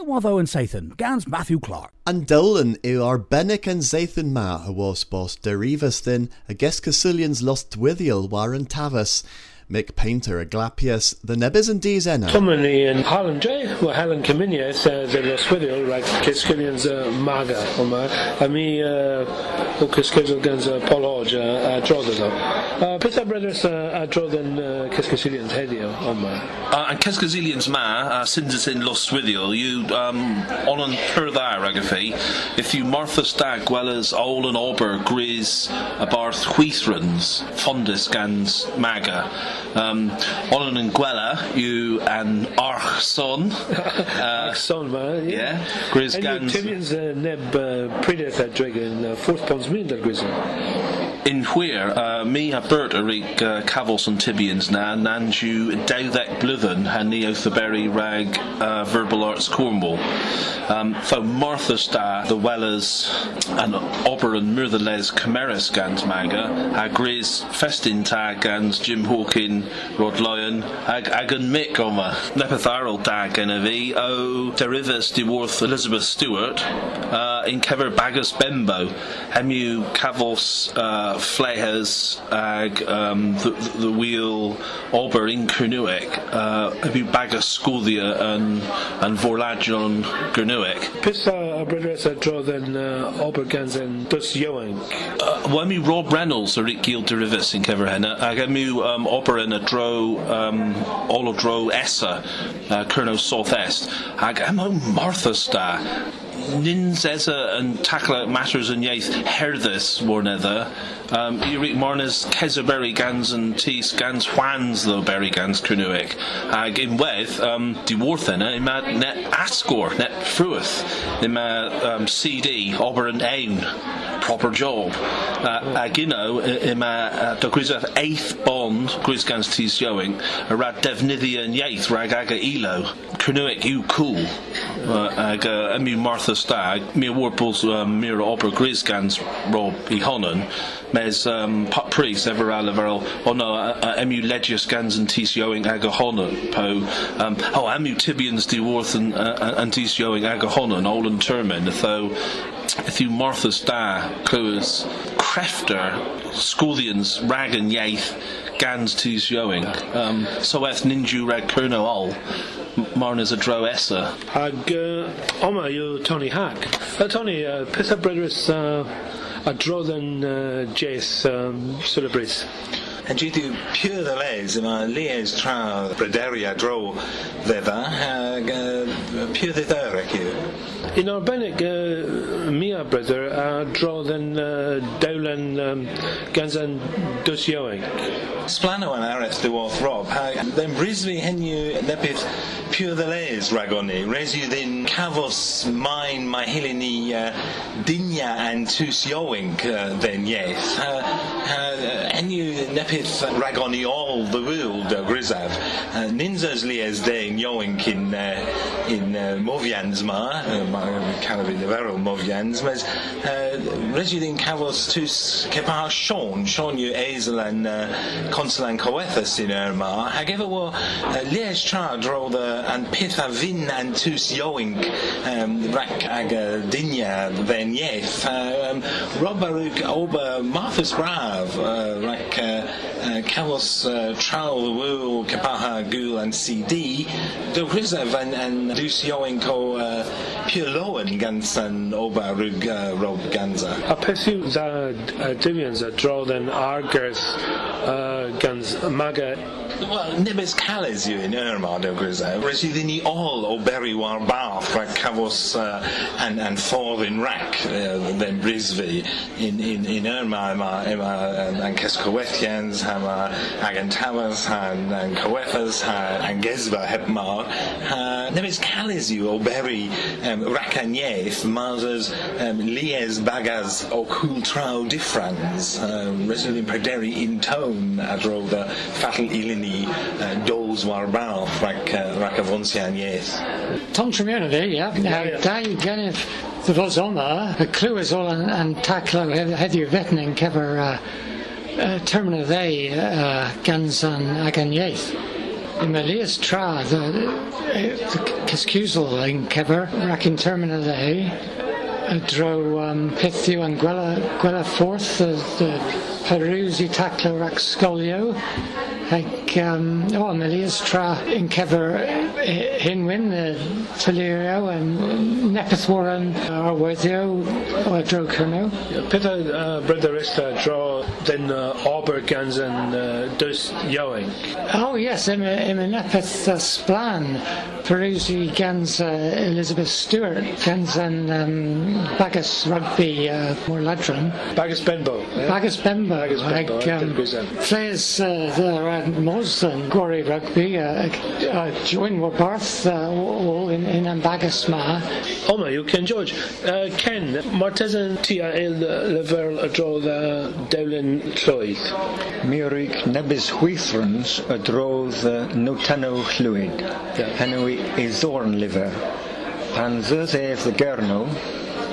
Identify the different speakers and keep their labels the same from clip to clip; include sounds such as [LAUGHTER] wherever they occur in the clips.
Speaker 1: Nwatho and Sathan, Gans Matthew Clark.
Speaker 2: An Dolan i arbennic an Zathan ma a was bos derivas then a guess Casilians lost withiel war an tavas. Mick Painter a glapius, the nebis and dies enna.
Speaker 3: Tomini and Harlan eh? J, well Helen Caminius, eh, the Loswithiel, like Kiskilians uh, Maga, Oma, a mi uh, o oh, Kiskilians gans uh, Paul Hodge a Drodan. Pita brothers a Drodan Kiskilians hedio, Oma.
Speaker 4: Uh, and Casgazilians ma, uh, Sindus in Loswithiel, you um, on an per there, Ragafi, if you Martha Stag, well as Ol and Auber, Grizz, a Barth Wheathrans, Fondus gans Maga. Um, on an Gwella, you and Arch Son. [LAUGHS]
Speaker 3: Uh, Son, man.
Speaker 4: Yeah, Grizz
Speaker 3: And
Speaker 4: gans.
Speaker 3: you Tibians neb Predator Dragon, fourth pounds mean that Grizzle.
Speaker 4: In where uh, mi a burt a rig uh, cavils and tibians na nanju dowdek blithen ha neothberry rag uh, verbal arts Cornwall. Um, tho Martha sta the Wellers and oberon and Murtherles Cameras gans maga ha Grizz festin tag gans Jim Hawkin Rod Lyon ag agan Mick oma lepatharal tag and a v o derivus de Elizabeth Stewart uh, in kever bagus bembo hemu cavos uh, flehers ag um, the, the wheel ober in Kernuic uh, hemu bagus scudia and and vorlagion Gernuic
Speaker 3: Pissa brothers a Drodan Obergans and Dus Yoink.
Speaker 4: uh, wemi Rob Reynolds or Rick Gill derivus in kever henna ag hemu um, ober in a dro um, all dro essa uh, Kerno southest. Ag hemu Martha sta Nins esa and tackle matters and yaith herthus warnether um, Eric Marnes Kezaberry gans and Tis gans Juans though berry gans Kernuic ag in weth um, di warthena ima net ascor net fruith ima um, CD and ain proper job. Uh, ag ino ima uh, do eighth bond gris gans tis showing a rad defnyddia and yaith rag aga elo Kernuic you cool uh, ag uh, emu Martha Stag mi warples um, mira ober gris gans rob i honan mes um, put priest ever aliverl o no uh, uh, emu legius gans and tis yoing aga honan po. Um, oh emu tibians di worth and, uh, and tis yoing aga honan olan termin though if you Martha's da clues crefter schoolians rag and yaith gans tis yoing um, so eth ninju rag kerno all marnas a dro essa
Speaker 3: Ag Oma you Tony Hack. Uh, Tony, uh, Pissa brothers uh, a Drodan Jace Sulabris.
Speaker 5: En due to pure the les, yma lies tra Brederia draw ddedda, uh, pure the dder ac yw.
Speaker 3: In Arbenig, uh, Mia brother a Drodan Dowlan um, Gansan Dus
Speaker 5: Splano and aret dy wath Rob, ha then brisfi henyu nepith pure the les ragoni, resu then cavos mine my hilini uh, dinya and tus yoink uh, then yes. Ha, ha henyu nepith ragoni all the world grisav. Uh, ninjas lies then yoink in uh, in uh, Movians ma, uh, ma canavi de verol Movians, mas uh, resu then cavos tus kepa Sean, Sean you Azel and uh, Consulan Coethus in Erma, hag ever war Lies tra dro the and pitha vin and tus yoink um, rak ag uh, dinya then yeth. Um, Robaruk ober Marthas Brav uh, uh, uh, the Wool Kapaha Gul and CD do Grizav and, and dus yoink o uh, Pure Lowen Gansan Obarug uh, Rob Ganza.
Speaker 3: A pesu za Divians a Drodan Argers Gans Maga
Speaker 5: Do Grysa. Rys i ddyn ni all o berry war bath, rhaid cafos uh, and, and ffordd in rac, uh, then Brisby, in, in, in Irma, yma, yma, um, an Cescowethians, yma, ag yn Tafas, yn, yn Cowethas, yn Gesba, heb ma. Uh, nebys cales yw o berry um, racaniaeth, mas um, lies bagas o cool traw diffrans, um, rys i ddyn in tone, a dro the fatal ilini uh, doles war baal rhaid rhaid a fonsian yes.
Speaker 6: Tom Tremere there, yeah. Now, da i gennyf the fos oma, y clywys ol yn, yn taclo heddiw fetnin cefer uh, uh, termina ddei uh, gans an ag an ieith. Emilius tra, the, the Cyscusel in Kever, rac in termina the dro um, pithiw yn gwela, gwela fforth, the, the Perusi taclo rac scolio, Ac, um, o, oh, Melias tra yn cefer hinwyn, y tylirio, yn nepeth waran arwyddio o dro cyrno.
Speaker 3: Peth o uh, bryderista dro den uh, gans yn uh, dus Ewing?
Speaker 6: Oh, yes, im, im nepeth uh, sblan. Perusi gans uh, Elizabeth Stewart, gans yn um, bagus rugby uh, mor ladron.
Speaker 3: Bagus Benbow.
Speaker 6: Yeah? Bagus Benbow.
Speaker 3: Bagus Benbow.
Speaker 6: Um, players uh, there Moz and Gwari Rugby, uh, uh, join war barth uh, all in, in ambagus ma.
Speaker 3: O ma, yw Ken George. Uh, Ken, mae'r tesyn ti a el lefer y drodd uh, Dewlin Llwyd?
Speaker 7: Mi orig nebys hwythrons y drodd uh, Notano Llwyd. Yeah. Henw i ddorn lifer. Pan ddydd ef gerno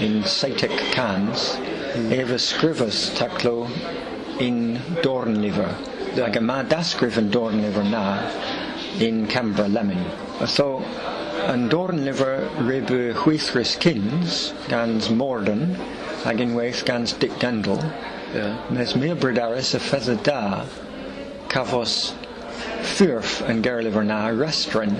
Speaker 7: in Seitic Cans, mm. ef ysgrifus taclo in dorn liver. Ac yma dasgrif yn dorn lyfr na in Canberra Lemon. So, yn dorn lyfr ryb chwythrys cyns gans Morden ac unwaith gans Dick Dendel. Yeah. Mes mi brydarus y feddw da cafos ffyrff yn gerlyfr na restran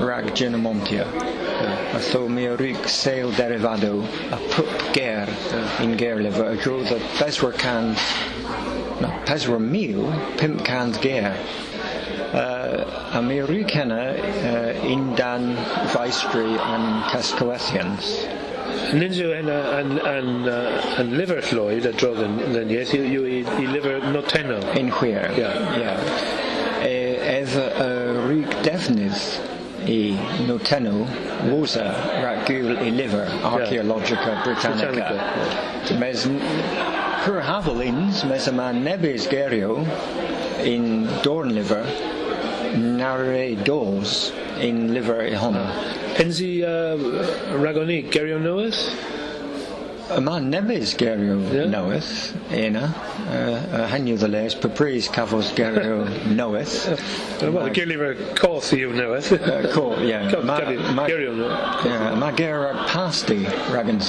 Speaker 7: rag Ginamontia. Yeah. So mi o rig seil derivado a pup ger yeah. in gerlyfr a drodd y beswyr cans peswar mil pimp cans gear. Uh, a mi rwy kenna uh, un dan faestri an Cascoethians.
Speaker 3: Ninja yn, yn, yn, yn liver llwyd a drodd yn lyniaeth yw i, i liver noteno.
Speaker 7: In chwir.
Speaker 3: Yeah.
Speaker 7: yeah. E, ef y rhywg defnydd i noteno rhaid gwyl i liver Archaeologia. Britannica. Britannica. Mes Cur havelins mes yma nebys gerio in dorn liver nare dos in liver i honno.
Speaker 3: Enzi uh, ragoni gerio noes?
Speaker 7: Yma nebys gerio yeah. noeth, ena. Uh, Hanyu the les, papris cafos [LAUGHS] gerio noeth.
Speaker 3: Wel, gyrlifer coth yw noeth.
Speaker 7: Co, ie.
Speaker 3: Gerio noeth.
Speaker 7: Mae ger pasti rag yn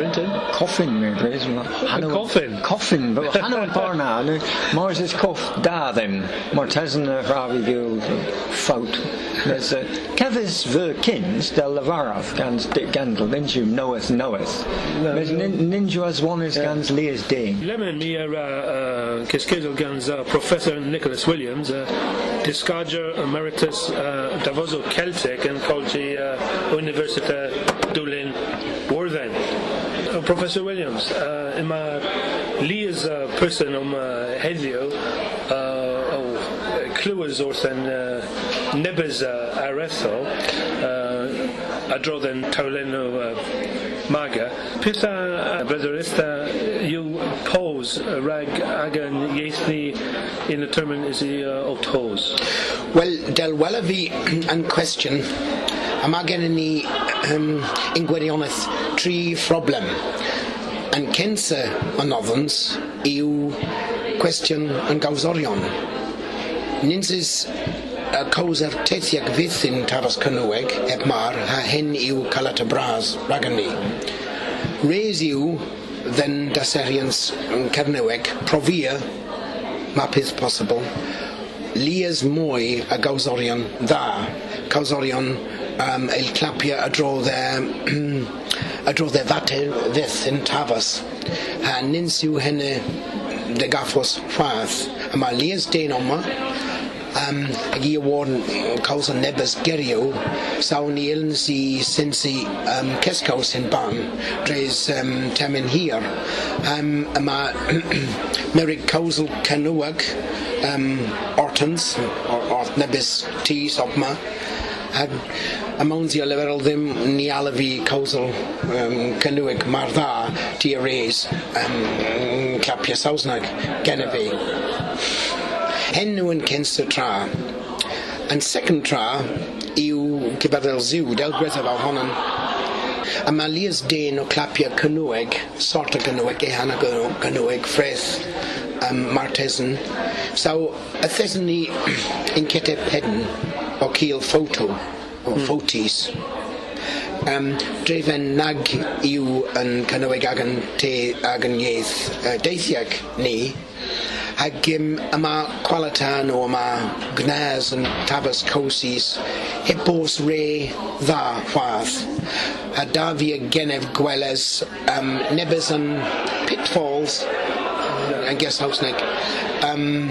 Speaker 7: sampl.
Speaker 3: Brinton.
Speaker 7: Coffin, mi bres.
Speaker 3: Coffin?
Speaker 7: Coffin, but [LAUGHS] hanno yn parna. Mars is coff da ddim. Mae'r tesyn y rhafi gyw ffawt. Cefys fy cyns del lefaraf gans Dick Gendall, then you knoweth knoweth. Ninja as one is gans Leah's Dane.
Speaker 3: Lemon mi ar cysgydol gans uh, Professor Nicholas Williams, uh, discarger emeritus uh, Davoso Celtic yn Colgi University Dwlin Worthen. Professor Williams, uh, yma Leah's uh, person om uh, oh, clywys wrth yn uh, nebys uh, aretho uh, adrodd yn tawlenw uh, maga. Peth a uh, bryderista yw pos rag ag yn in y termyn is i uh, o tos?
Speaker 8: Wel, del wela fi yn cwestiwn a mae gen ni um, yn gwirionedd tri phroblem. Yn cynsa y oddans yw cwestiwn yn gawsorion. Nynsis y cawser teithiag fydd yn taras cynweg eb mar a hen yw calat y bras rag ni. Res yw ddyn daserians yn cerneweg profia mae peth posibl. Lias mwy a gawsorion dda. Gawsorion um, eil clapia a drodd e a drodd e fate fydd yn tafas ha nins yw hynny de gaffos rhath a mae lias den oma um, ag i award causa nebas gerio sawn i iln um, kescaus in ban dres um, temen hir um, yma [CLEARS THROAT] merig causal canuag um, ortans or, or nebas ti sopma ag a mawns i a leferol ddim ni ala fi causal um, canuag mar dda ti a reis um, clapia sausnag gen fi. Enw yn censt y tra. Yn second tra yw cyfadel ziw, del gwethaf o honna'n a mae Lias Den o clapia cynweg, sort o cynweg, ehan o cynweg, ffreth um, Martesan. So y thesan ni [CLEARS THROAT] yn ceteb pedyn o cil ffoto, o
Speaker 3: mm.
Speaker 8: ffotis. Um, drefen nag yw yn cynnwyd ag yn te ag yn ieith uh, deithiag ni, Ag um, yma Qualatan o yma Gnas yn Tabas Cosis, Hippos Re dda chwath. A da fi y genef gweles um, nebys yn Pitfalls yn guest house um,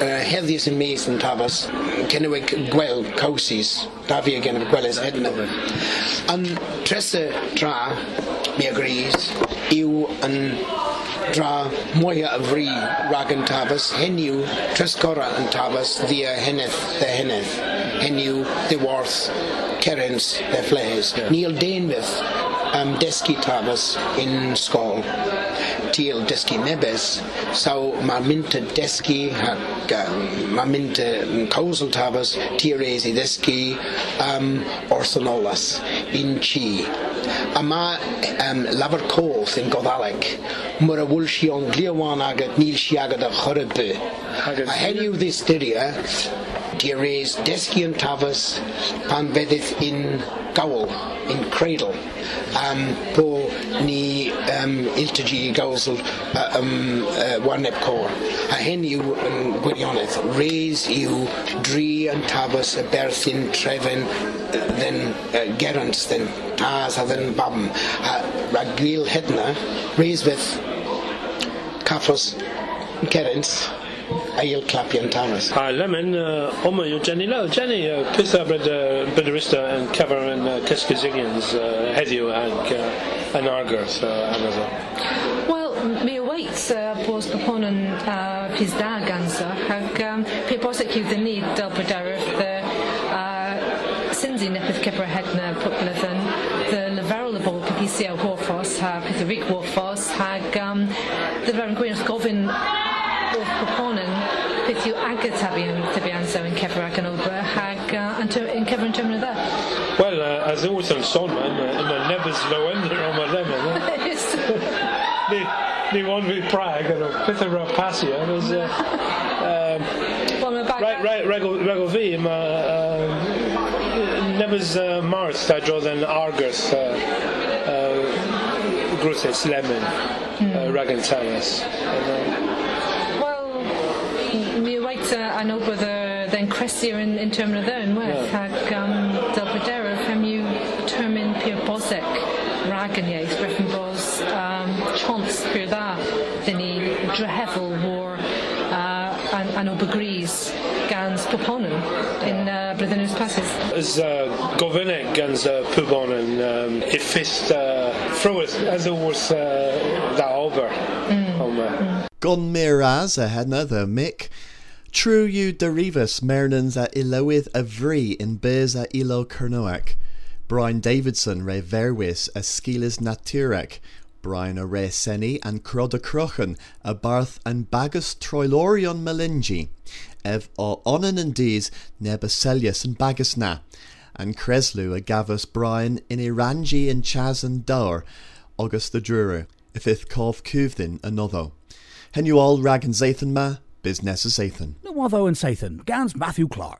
Speaker 8: uh, heddi yn mis yn tafas cynnyw gwel cawsis da fi again of gwelys hedna yn tresa tra mi agrees yw yn dra mwy a fri rag yn tafas, hen yw tresgora yn tafas ddia henneth dde henneth, Hen yw ddiwarth cerens dde flehes. Yeah. Neil Dainfydd um, desgi tafas in skol tiel desgi nebes so ma mynte desgi hag um, ma mynte causal tabas tires i desgi um, orthonolas in chi a ma um, laver coth in godaleg mor a wul si on gliawan agat nil si agat a chorebe a heniu this yn tafas pan feddydd in gawl in cradle um, po ni um, iltagi gawsl uh, um, uh, warneb cor. A hyn yw yn gwirionedd. Reis yw dri yn tabas y berthyn trefen then uh, gerant then tas a then bam. A ragil hedna reis fydd caffos gerant a il clapian tamas.
Speaker 3: A lemon, uh, oma yw Jenny Lowe. Jenny, uh, peth a bryd uh, bydyrista yn cyfer yn uh, Cysgysinians uh, heddiw ag uh, yn argyrth uh, agos o.
Speaker 9: Wel, mi o weit uh, bos popon yn uh, pys da gansa, ag um, pe bos ac yw del brydarwr the uh, syndi nepeth cebra hedna pwbleth the leferol y bol pethisia o hwrffos, ha peth y rig hwrffos, hag um, the fewn gwyn wrth gofyn wrth popon yn peth yw agor tabian tabian yn cefr ac yn hag uh, yn ter- yn termyn dda.
Speaker 3: Wel, uh, as always yn sôn man, uh, yn y nebys lywender o'n ma lemon. Ni, ni wan fi Prague, yn o peth y rapasio, was, uh, um,
Speaker 9: Wel, mae bag...
Speaker 3: Right, right, regol, regol fi, mae uh, nebys uh, Marth a drodd yn argyrth uh, uh, grwthus lemon uh, rag yn. And, uh,
Speaker 9: Wel, mi wait an ober the then cresier in, in termyn o ddyn werth
Speaker 3: Yeah.
Speaker 9: ag um, del bryder fem yw termyn pyr bosec rag yn ieith breffen bos um, chons pyr dda dyn ni drehefel war uh, an, an ober gris gans poponen in uh, Bryddenws Passes.
Speaker 3: As uh, gofynnig gans uh, pwbon yn um, effyst uh, ffrwyth as it was uh, da ober. Mm. uh,
Speaker 2: Gon miraz a hedna the Mick. True you derivus mernans a ilowydd a vri in bears a ilo Cernoac. Brian Davidson re verwis a skilis naturec. Brian a re seni and crod a crochen a barth and bagus troilorion melingi. Ev o onan and dees nebacelius and bagus na. And Creslu a gavus Brian in Irangi and Chas and Dower. August the Druru. If ith cov cuvdin another. Hen you all rag and Zathan ma, is Zathan.
Speaker 1: No other and Sathan, Gans Matthew Clark.